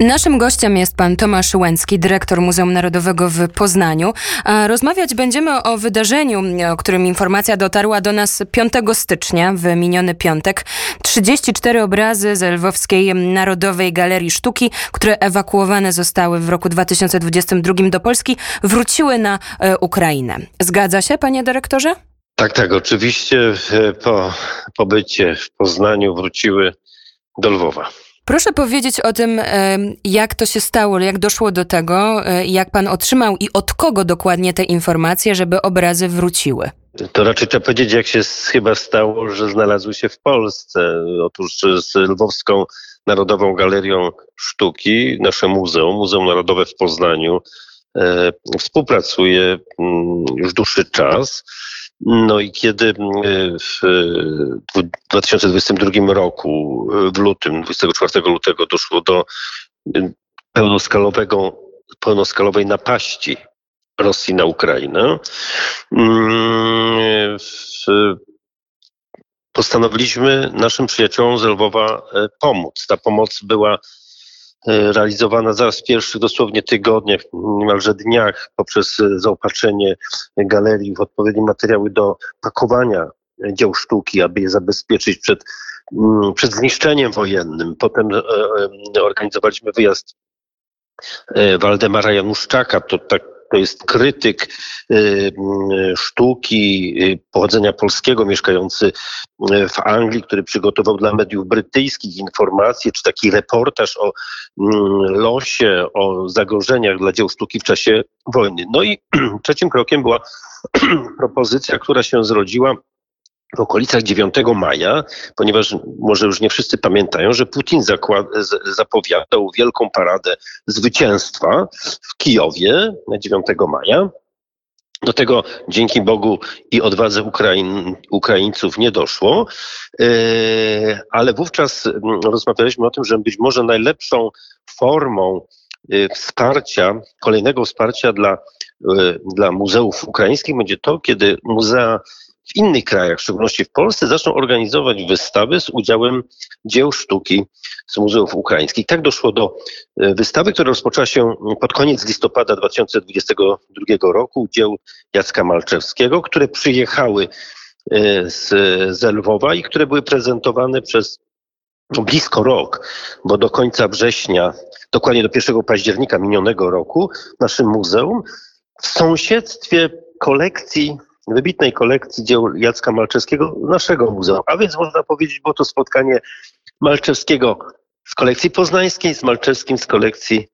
Naszym gościem jest pan Tomasz Łęcki, dyrektor Muzeum Narodowego w Poznaniu. Rozmawiać będziemy o wydarzeniu, o którym informacja dotarła do nas 5 stycznia, w miniony piątek. 34 obrazy z Lwowskiej Narodowej Galerii Sztuki, które ewakuowane zostały w roku 2022 do Polski, wróciły na e, Ukrainę. Zgadza się, panie dyrektorze? Tak, tak, oczywiście po pobycie w Poznaniu wróciły do Lwowa. Proszę powiedzieć o tym, jak to się stało, jak doszło do tego, e, jak pan otrzymał i od kogo dokładnie te informacje, żeby obrazy wróciły. To raczej trzeba powiedzieć, jak się chyba stało, że znalazły się w Polsce. Otóż z Lwowską Narodową Galerią Sztuki, nasze muzeum, Muzeum Narodowe w Poznaniu, e, współpracuje mm, już dłuższy czas. No i kiedy mm, w 2022 roku, w lutym, 24 lutego doszło do mm, pełnoskalowego, pełnoskalowej napaści Rosji na Ukrainę, mm, postanowiliśmy naszym przyjaciołom z Lwowa e, pomóc. Ta pomoc była realizowana zaraz w pierwszych dosłownie tygodniach, niemalże dniach, poprzez e, zaopatrzenie galerii w odpowiednie materiały do pakowania dzieł sztuki, aby je zabezpieczyć przed, mm, przed zniszczeniem wojennym. Potem e, organizowaliśmy wyjazd Waldemara Januszczaka, to tak to jest krytyk y, y, sztuki y, pochodzenia polskiego, mieszkający w Anglii, który przygotował dla mediów brytyjskich informacje, czy taki reportaż o mm, losie, o zagrożeniach dla dzieł sztuki w czasie wojny. No i trzecim krokiem była propozycja, która się zrodziła w okolicach 9 maja, ponieważ może już nie wszyscy pamiętają, że Putin zapowiadał wielką paradę zwycięstwa w Kijowie na 9 maja. Do tego dzięki Bogu i odwadze Ukraińców nie doszło, e, ale wówczas mm, rozmawialiśmy o tym, że być może najlepszą formą e, wsparcia, kolejnego wsparcia dla, e, dla muzeów ukraińskich będzie to, kiedy muzea w innych krajach, w szczególności w Polsce, zaczną organizować wystawy z udziałem dzieł sztuki z muzeów ukraińskich. Tak doszło do e, wystawy, która rozpoczęła się pod koniec listopada 2022 roku, dzieł Jacka Malczewskiego, które przyjechały e, z, z Lwowa i które były prezentowane przez blisko rok, bo do końca września, dokładnie do 1 października minionego roku w naszym muzeum w sąsiedztwie kolekcji wybitnej kolekcji dzieł Jacka Malczewskiego naszego muzeum. A więc można powiedzieć, było to spotkanie Malczewskiego z kolekcji poznańskiej, z Malczewskim z kolekcji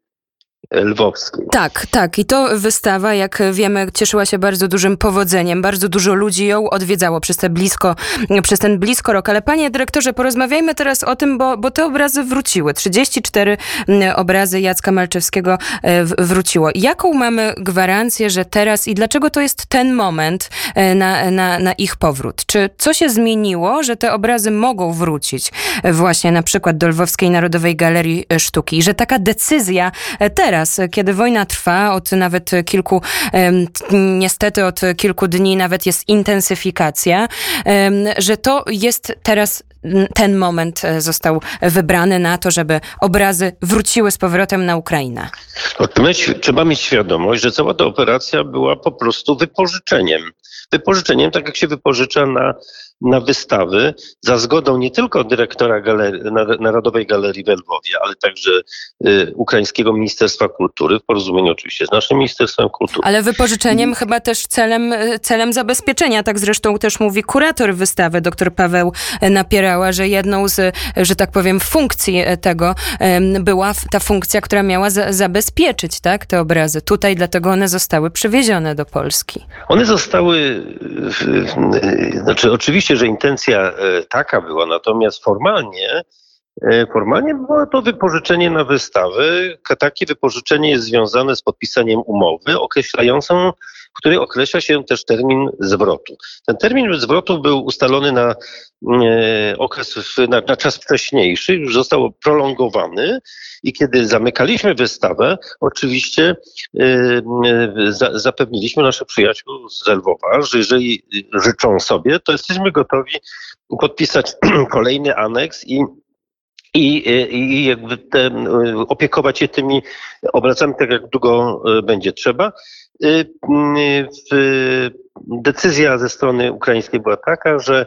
lwowskiej. Tak, tak. I to wystawa, jak wiemy, cieszyła się bardzo dużym powodzeniem. Bardzo dużo ludzi ją odwiedzało przez, te blisko, przez ten blisko rok. Ale panie dyrektorze, porozmawiajmy teraz o tym, bo, bo te obrazy wróciły. 34 mm, obrazy Jacka Malczewskiego e, wróciło. Jaką mamy gwarancję, że teraz i dlaczego to jest ten moment e, na, na, na ich powrót? Czy co się zmieniło, że te obrazy mogą wrócić właśnie na przykład do Lwowskiej Narodowej Galerii Sztuki? I że taka decyzja teraz teraz, kiedy wojna trwa od nawet kilku, niestety od kilku dni nawet jest intensyfikacja, że to jest teraz ten moment e, został wybrany na to, żeby obrazy wróciły z powrotem na Ukrainę? Trzeba mieć świadomość, że cała ta operacja była po prostu wypożyczeniem. Wypożyczeniem, tak jak się wypożycza na na wystawy za zgodą nie tylko dyrektora Galerii, Narodowej Galerii w Lwowie, ale także y, Ukraińskiego Ministerstwa Kultury, w porozumieniu oczywiście z naszym Ministerstwem Kultury. Ale wypożyczeniem I... chyba też celem, y, celem zabezpieczenia, tak zresztą też mówi kurator wystawy, dr Paweł Napierała, że jedną z, że tak powiem, funkcji tego była ta funkcja, która miała za, zabezpieczyć tak, te obrazy. Tutaj dlatego one zostały przywiezione do Polski. One zostały, znaczy oczywiście Oczywiście, że intencja e, taka była, natomiast formalnie Formalnie było to wypożyczenie na wystawy. Takie wypożyczenie jest związane z podpisaniem umowy określającą, w której określa się też termin zwrotu. Ten termin zwrotu był ustalony na e, okres, na, na czas wcześniejszy, już został prolongowany i kiedy zamykaliśmy wystawę, oczywiście za, zapewniliśmy naszych przyjaciół z Lwowa, że jeżeli życzą sobie, to jesteśmy gotowi podpisać kolejny aneks i i, i jakby te, opiekować się tymi obrazami tak, jak długo będzie trzeba. Decyzja ze strony ukraińskiej była taka, że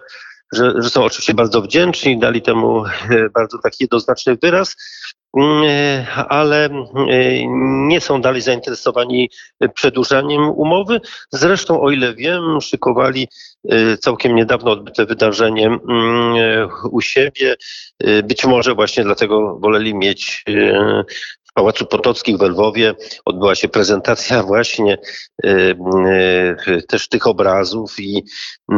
że, że są oczywiście bardzo wdzięczni, dali temu bardzo taki jednoznaczny wyraz, ale mm, nie są dalej zainteresowani przedłużaniem umowy. Zresztą, o ile wiem, szykowali y, całkiem niedawno odbyte wydarzenie mm, u siebie. Być może właśnie dlatego woleli mieć Pałacu Potockim w Lwowie odbyła się prezentacja właśnie y, y, też tych obrazów i, y,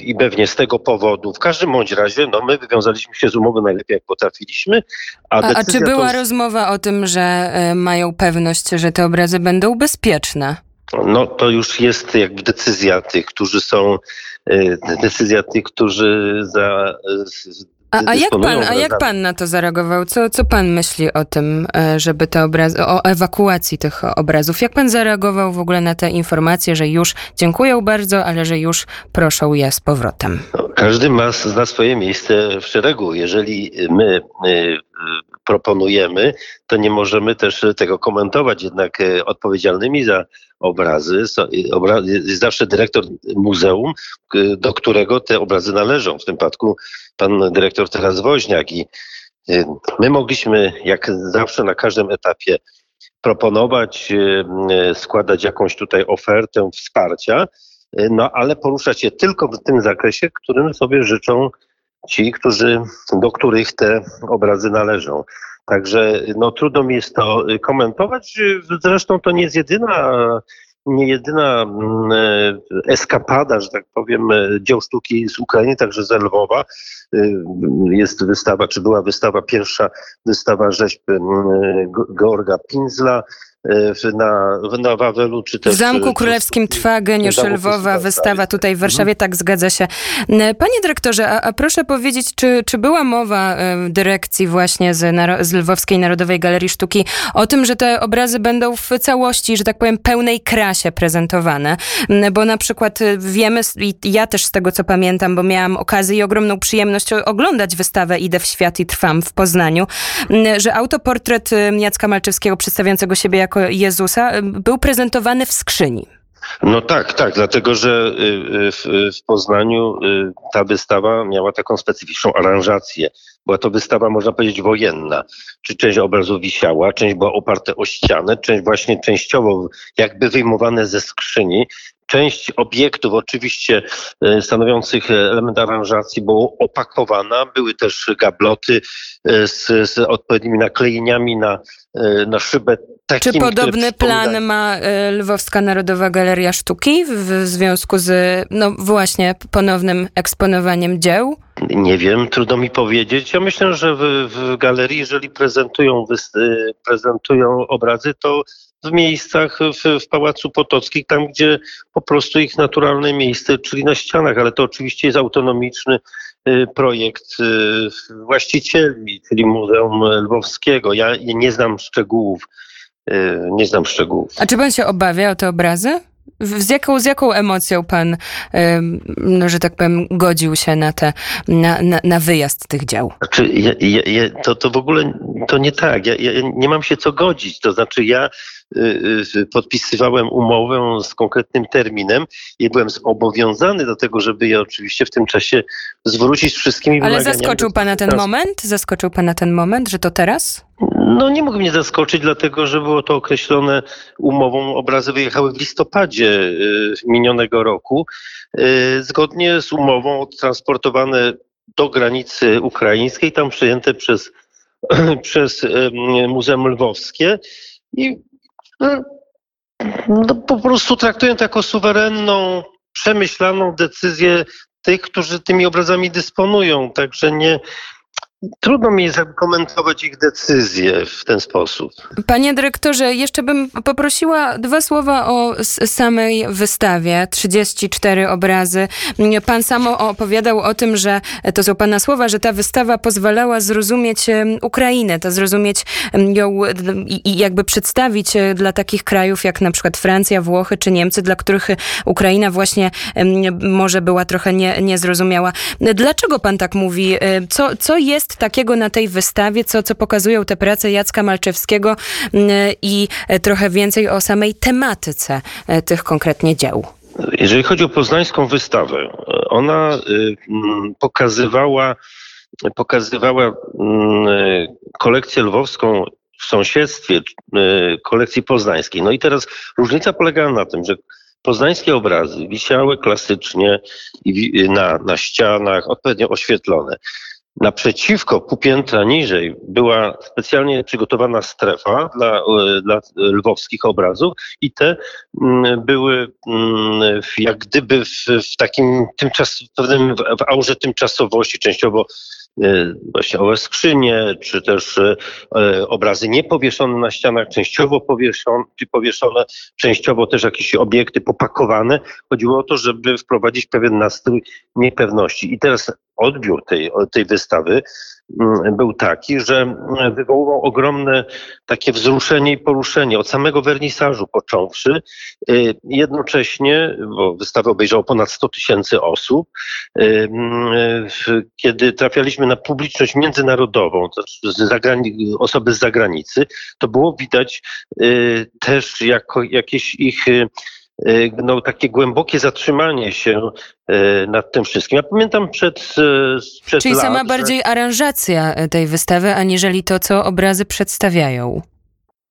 i pewnie z tego powodu, w każdym bądź razie, no my wywiązaliśmy się z umowy najlepiej jak potrafiliśmy. A, a, a czy była to... rozmowa o tym, że mają pewność, że te obrazy będą bezpieczne? No to już jest jakby decyzja tych, którzy są, decyzja tych, którzy za a, a, jak pan, a jak pan na to zareagował? Co, co pan myśli o tym, e, żeby te obrazy, o ewakuacji tych obrazów? Jak pan zareagował w ogóle na te informacje, że już dziękuję bardzo, ale że już proszą je z powrotem? No, każdy ma zna swoje miejsce w szeregu. Jeżeli my, my proponujemy, to nie możemy też tego komentować. Jednak e, odpowiedzialnymi za obrazy jest zawsze dyrektor muzeum, do którego te obrazy należą. W tym przypadku pan dyrektor teraz Woźniak i e, my mogliśmy, jak zawsze na każdym etapie, proponować, e, składać jakąś tutaj ofertę wsparcia, no ale poruszać się tylko w tym zakresie, którym sobie życzą ci, którzy, do których te obrazy należą. Także no, trudno mi jest to komentować. Zresztą to nie jest jedyna, nie jedyna mm, eskapada, że tak powiem, dzieł sztuki z Ukrainy, także z Lwowa. Jest wystawa, czy była wystawa, pierwsza wystawa rzeźb mm, Georga Pinzla, na, na Wawelu, czy też... W Zamku Królewskim trwa Geniusz Lwowa, wystawa tutaj w Warszawie, tak zgadza się. Panie dyrektorze, a, a proszę powiedzieć, czy, czy była mowa w dyrekcji właśnie z, z Lwowskiej Narodowej Galerii Sztuki o tym, że te obrazy będą w całości, że tak powiem, pełnej krasie prezentowane? Bo na przykład y, wiemy, i ja też z tego co pamiętam, bo miałam okazję i ogromną przyjemność oglądać wystawę Idę w świat i trwam w Poznaniu, że autoportret y, Jacka Malczewskiego przedstawiającego siebie jako Jezusa był prezentowany w skrzyni. No tak, tak, dlatego że y, y, w, w, Poznaniu y, ta wystawa miała taką specyficzną aranżację. Była to wystawa, można powiedzieć, wojenna. Czy część obrazów wisiała, część była oparta o ścianę, część właśnie częściowo jakby wyjmowane ze skrzyni. Część obiektów, oczywiście stanowiących element aranżacji, była opakowana. Były też gabloty z, z odpowiednimi naklejeniami na, na szybę Takim, Czy podobny plan ma e, Lwowska Narodowa Galeria Sztuki w, w związku z, no właśnie, ponownym eksponowaniem dzieł? Nie wiem, trudno mi powiedzieć. Ja myślę, że w, w galerii, jeżeli prezentują, prezentują obrazy, to w miejscach w, w Pałacu Potockim, tam gdzie po prostu ich naturalne miejsce, czyli na ścianach, ale to oczywiście jest autonomiczny y, projekt y, właścicieli, czyli Muzeum Lwowskiego. Ja nie znam szczegółów Y, nie znam szczegółów. A czy pan się obawia o te obrazy? Z jaką, z jaką emocją pan, no, że tak powiem, godził się na, te, na, na, na wyjazd tych dział? Znaczy, ja, ja, ja, to, to w ogóle to nie tak. Ja, nie mam się co godzić. To znaczy, ja podpisywałem umowę z konkretnym terminem i byłem zobowiązany do tego, żeby je oczywiście w tym czasie zwrócić wszystkimi Ale zaskoczył pana ten moment? Zaskoczył pana ten moment, że to teraz? No nie mógł mnie zaskoczyć, dlatego że było to określone umową. Obrazy wyjechały w listopadzie y, minionego roku. Y, zgodnie z umową transportowane do granicy ukraińskiej, tam przejęte przez, przez Muzeum Lwowskie i no, no, po prostu traktuję to jako suwerenną, przemyślaną decyzję tych, którzy tymi obrazami dysponują. Także nie, Trudno mi komentować ich decyzje w ten sposób. Panie dyrektorze, jeszcze bym poprosiła dwa słowa o samej wystawie. 34 obrazy. Pan samo opowiadał o tym, że to są pana słowa, że ta wystawa pozwalała zrozumieć Ukrainę, to zrozumieć ją i jakby przedstawić e, dla takich krajów jak na przykład Francja, Włochy czy Niemcy, dla których Ukraina właśnie może była trochę nie, niezrozumiała. Dlaczego pan tak mówi? E, co, co jest jest takiego na tej wystawie, co, co pokazują te prace Jacka Malczewskiego mm, i trochę więcej o samej tematyce tych konkretnie dzieł? Jeżeli chodzi o poznańską wystawę, ona y, mm, pokazywała, pokazywała mm, kolekcję lwowską w sąsiedztwie kolekcji poznańskiej. No i teraz różnica polegała na tym, że poznańskie obrazy wisiały klasycznie na, na ścianach, odpowiednio oświetlone. Naprzeciwko, pół piętra niżej, była specjalnie przygotowana strefa dla, e, dla lwowskich obrazów i te mm, były mm, jak gdyby w, w takim tymczas, pewnym w aurze tymczasowości, częściowo e, właśnie owe skrzynie, czy też e, obrazy niepowieszone na ścianach, częściowo powieszone, powieszone, częściowo też jakieś obiekty popakowane. Chodziło o to, żeby wprowadzić pewien nastrój niepewności. I teraz odbiór tej, tej wystawy mm, był taki, że wywoływał ogromne takie wzruszenie i poruszenie od samego wernisażu począwszy. Y, jednocześnie, bo wystawę obejrzało ponad 100 tysięcy osób, y, mm, kiedy trafialiśmy na publiczność międzynarodową, osoby z zagranicy, to było widać y, też jako jakieś ich no, takie głębokie zatrzymanie się y, nad tym wszystkim. Ja pamiętam przed, y, przed Czyli lat, sama bardziej aranżacja tej wystawy, aniżeli to, co obrazy przedstawiają.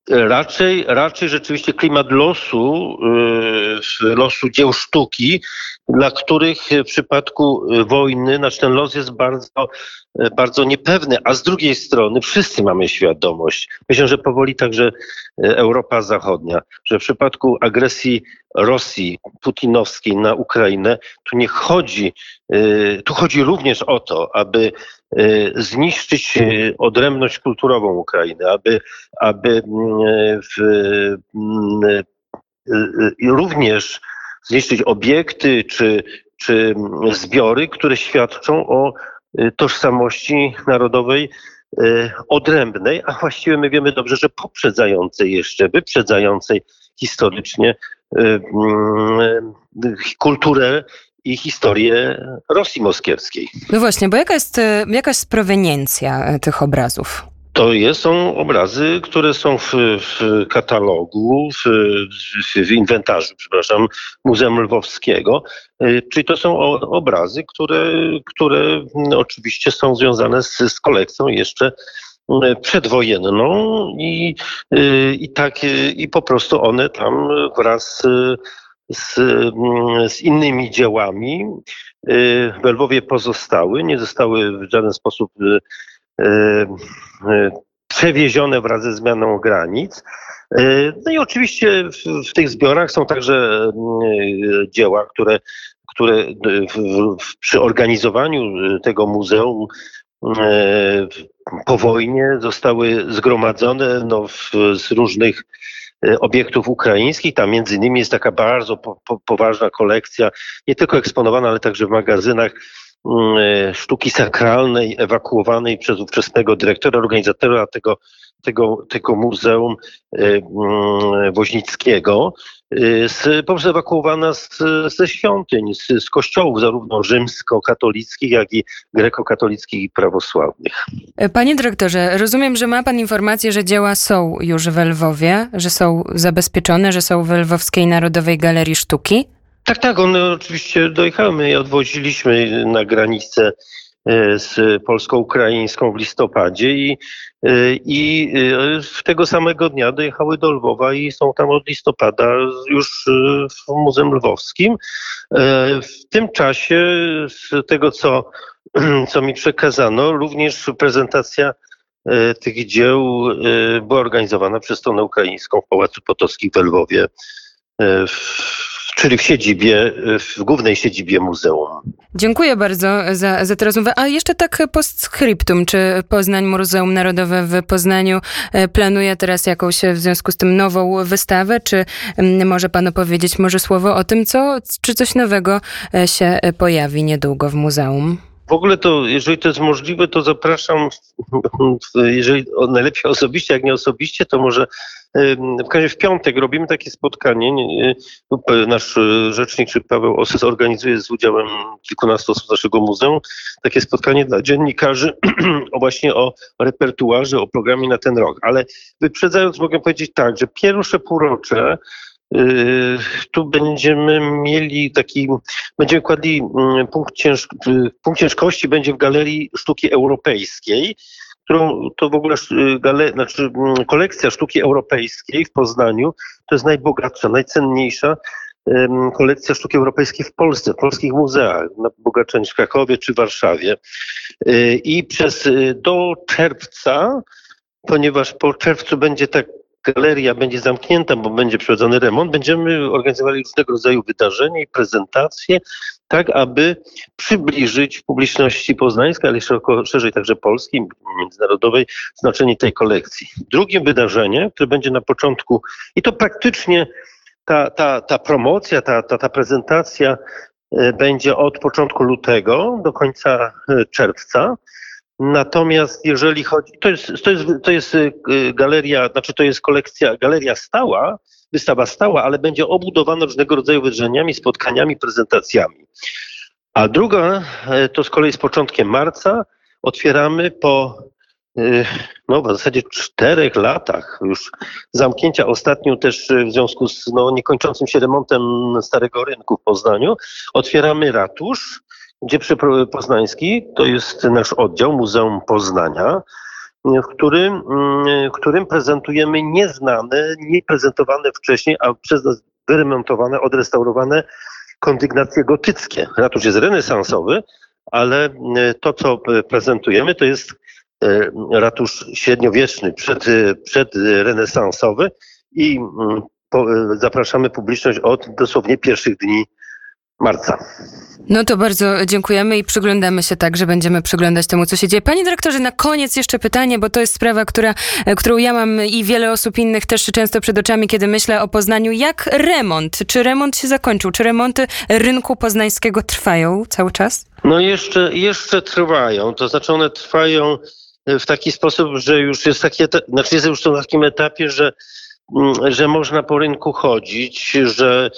Raczej, raczej rzeczywiście klimat losu, losu dzieł sztuki, dla których w przypadku wojny, znaczy ten los jest bardzo, bardzo niepewny, a z drugiej strony wszyscy mamy świadomość, myślę, że powoli także Europa Zachodnia, że w przypadku agresji Rosji putinowskiej na Ukrainę, tu nie chodzi, tu chodzi również o to, aby zniszczyć odrębność kulturową Ukrainy, aby, aby mm, w, mm, również zniszczyć obiekty czy, czy zbiory, które świadczą o tożsamości narodowej odrębnej, a właściwie my wiemy dobrze, że poprzedzającej jeszcze, wyprzedzającej historycznie Y, y, kulturę i historię Rosji moskiewskiej. No właśnie, bo jaka jest, y, jaka jest proweniencja tych obrazów? To jest, są obrazy, które są w, w katalogu, w, w, inwentarzu, przepraszam, Muzeum Lwowskiego. Czyli to są obrazy, które, które oczywiście są związane z, z kolekcją jeszcze E, przedwojenną i, e, i tak e, i po prostu one tam wraz z, mm, z innymi dziełami w Lwowie pozostały, nie zostały w żaden sposób przewiezione wraz ze zmianą granic. No i oczywiście w, w tych zbiorach są także dzieła, które, które w, w, przy organizowaniu tego muzeum po wojnie zostały zgromadzone no, z różnych obiektów ukraińskich. Tam między innymi jest taka bardzo po, po, poważna kolekcja, nie tylko eksponowana, ale także w magazynach sztuki sakralnej ewakuowanej przez ówczesnego dyrektora, organizatora tego, tego, tego muzeum e, mm, Woźnickiego. Y, z, po prostu ewakuowana z, ze świątyń, z, z kościołów zarówno rzymsko-katolickich, jak i grekokatolickich i prawosławnych. Panie dyrektorze, rozumiem, że ma pan informację, że dzieła są już w Lwowie, że są zabezpieczone, że są w Lwowskiej Narodowej Galerii Sztuki? Tak, tak, one oczywiście dojechały. My odwoziliśmy na granicę E, z polsko-ukraińską w listopadzie i, e, i e, tego samego dnia dojechały do Lwowa i są tam od listopada już w Muzeum Lwowskim. W tym czasie, z tego co, co mi przekazano, również prezentacja tych dzieł była organizowana przez stronę ukraińską w Pałacu Potockim w Lwowie. W czyli w siedzibie, w głównej siedzibie muzeum. Dziękuję bardzo za, za tę rozmowę. A jeszcze tak postscriptum, czy Poznań Muzeum Narodowe w Poznaniu e, planuje teraz jakąś w związku z tym nową wystawę, czy mm, może pan opowiedzieć może słowo o tym, co, czy coś nowego e, się pojawi niedługo w muzeum? W ogóle to, jeżeli to jest możliwe, to zapraszam, jeżeli najlepiej osobiście, jak nie osobiście, to może w każdym w piątek robimy takie spotkanie. Nasz rzecznik, czy Paweł Osys organizuje z udziałem kilkunastu osób naszego muzeum takie spotkanie dla dziennikarzy o właśnie o repertuarze, o programie na ten rok. Ale wyprzedzając mogę powiedzieć tak, że pierwsze półrocze tu będziemy mieli taki, będziemy kładli punkt, cięż, punkt ciężkości będzie w Galerii Sztuki Europejskiej, którą to w ogóle gale, znaczy kolekcja sztuki europejskiej w Poznaniu to jest najbogatsza, najcenniejsza kolekcja sztuki europejskiej w Polsce, w polskich muzeach, na niż w Krakowie czy Warszawie. I przez do czerwca, ponieważ po czerwcu będzie tak galeria będzie zamknięta, bo będzie przeprowadzony remont, będziemy organizowali różnego rodzaju wydarzenia i prezentacje, tak aby przybliżyć publiczności poznańskiej, ale szeroko, szerzej także polskiej, międzynarodowej, znaczenie tej kolekcji. Drugim wydarzeniem, które będzie na początku, i to praktycznie ta, ta, ta promocja, ta, ta, ta prezentacja będzie od początku lutego do końca czerwca. Natomiast jeżeli chodzi, to jest, to jest, to jest galeria, znaczy to jest kolekcja, galeria stała, wystawa stała, ale będzie obudowana różnego rodzaju wydarzeniami, spotkaniami, prezentacjami. A druga to z kolei z początkiem marca otwieramy po no, w zasadzie czterech latach już zamknięcia ostatnio też w związku z no, niekończącym się remontem Starego Rynku w Poznaniu, otwieramy ratusz, gdzie przy Poznański to jest nasz oddział Muzeum Poznania, w którym, w którym prezentujemy nieznane, nieprezentowane wcześniej, a przez nas wyremontowane, odrestaurowane kondygnacje gotyckie. Ratusz jest renesansowy, ale to, co prezentujemy, to jest ratusz średniowieczny, przed, przedrenesansowy i po, zapraszamy publiczność od dosłownie pierwszych dni marca. No to bardzo dziękujemy i przyglądamy się tak, że będziemy przyglądać temu, co się dzieje. Panie dyrektorze, na koniec jeszcze pytanie, bo to jest sprawa, która, którą ja mam i wiele osób innych też często przed oczami, kiedy myślę o Poznaniu. Jak remont? Czy remont się zakończył? Czy remonty rynku poznańskiego trwają cały czas? No jeszcze, jeszcze trwają. To znaczy one trwają w taki sposób, że już jest taki, znaczy jest już na takim etapie, że że można po rynku chodzić, że,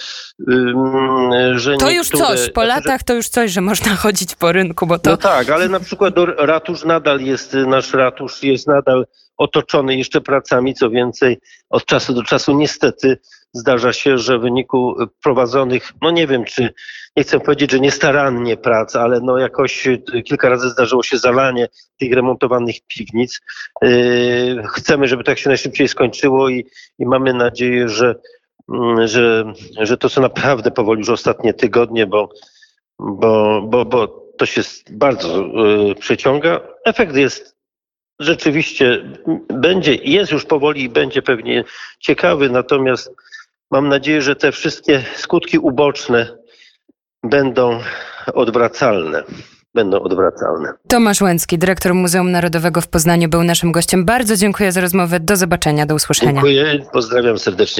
że To już coś, po znaczy, latach to już coś, że można chodzić po rynku, bo to... No tak, ale na przykład ratusz nadal jest, nasz ratusz jest nadal otoczony jeszcze pracami, co więcej od czasu do czasu niestety zdarza się, że w wyniku prowadzonych, no nie wiem czy, nie chcę powiedzieć, że niestarannie prac, ale no jakoś kilka razy zdarzyło się zalanie tych remontowanych piwnic. Yy, chcemy, żeby tak się najszybciej skończyło i, i mamy nadzieję, że, że, że to co naprawdę powoli już ostatnie tygodnie, bo, bo, bo, bo to się bardzo yy, przeciąga. Efekt jest rzeczywiście będzie, jest już powoli i będzie pewnie ciekawy, natomiast mam nadzieję, że te wszystkie skutki uboczne będą odwracalne. Będą odwracalne. Tomasz Łęcki, dyrektor Muzeum Narodowego w Poznaniu, był naszym gościem. Bardzo dziękuję za rozmowę. Do zobaczenia, do usłyszenia. Dziękuję, pozdrawiam serdecznie.